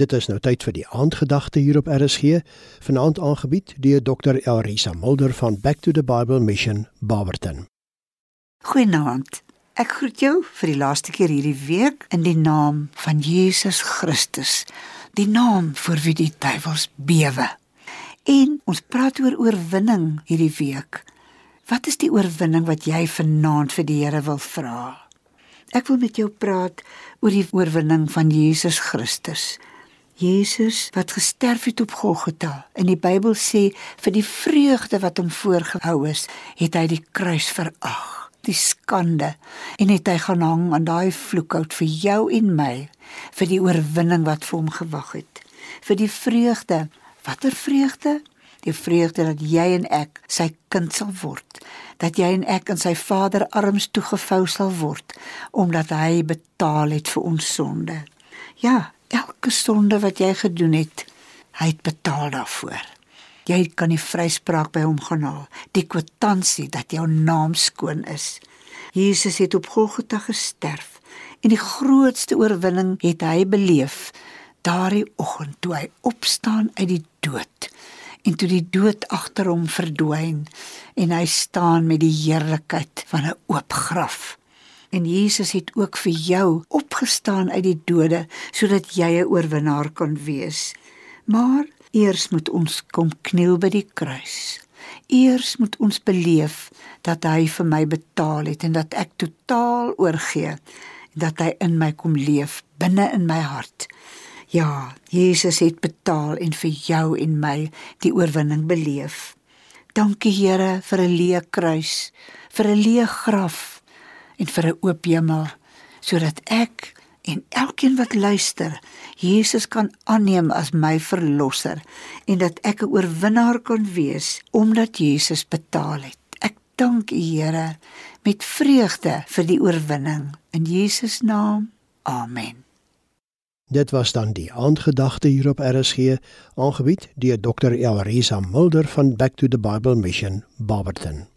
Dit is nou tyd vir die aandgedagte hier op RSG, vanaand aangebied deur Dr. Elrisa Mulder van Back to the Bible Mission Barberton. Goeienaand. Ek groet jou vir die laaste keer hierdie week in die naam van Jesus Christus, die naam vir wie die duiwels bewe. En ons praat oor oorwinning hierdie week. Wat is die oorwinning wat jy vanaand vir die Here wil vra? Ek wil met jou praat oor die oorwinning van Jesus Christus. Jesus wat gesterf het op Golgotha. In die Bybel sê vir die vreugde wat hom voorgehou is, het hy die kruis verag, die skande en het hy gaan hang aan daai vloekhout vir jou en my, vir die oorwinning wat vir hom gewag het. Vir die vreugde, watter vreugde? Die vreugde dat jy en ek sy kind sal word, dat jy en ek in sy Vader arms toegevou sal word omdat hy betaal het vir ons sonde. Ja, elke sonde wat jy gedoen het, hy het betaal daarvoor. Jy kan die vryspraak by hom gaan haal, die kwitansie dat jou naam skoon is. Jesus het op Golgotha gesterf en die grootste oorwinning het hy beleef daardie oggend toe hy opstaan uit die dood en toe die dood agter hom verdwyn en hy staan met die heerlikheid van 'n oop graf. En Jesus het ook vir jou opgestaan uit die dode sodat jy 'n oorwinnaar kan wees. Maar eers moet ons kom kniel by die kruis. Eers moet ons beleef dat hy vir my betaal het en dat ek totaal oorgee en dat hy in my kom leef binne in my hart. Ja, Jesus het betaal en vir jou en my die oorwinning beleef. Dankie Here vir 'n leë kruis, vir 'n leë graf en vir 'n oop hemel sodat ek en elkeen wat luister Jesus kan aanneem as my verlosser en dat ek 'n oorwinnaar kan wees omdat Jesus betaal het. Ek dank U Here met vreugde vir die oorwinning in Jesus naam. Amen. Dit was dan die aandgedagte hier op RSG, aangebied deur Dr. Elrisa Mulder van Back to the Bible Mission, Barberton.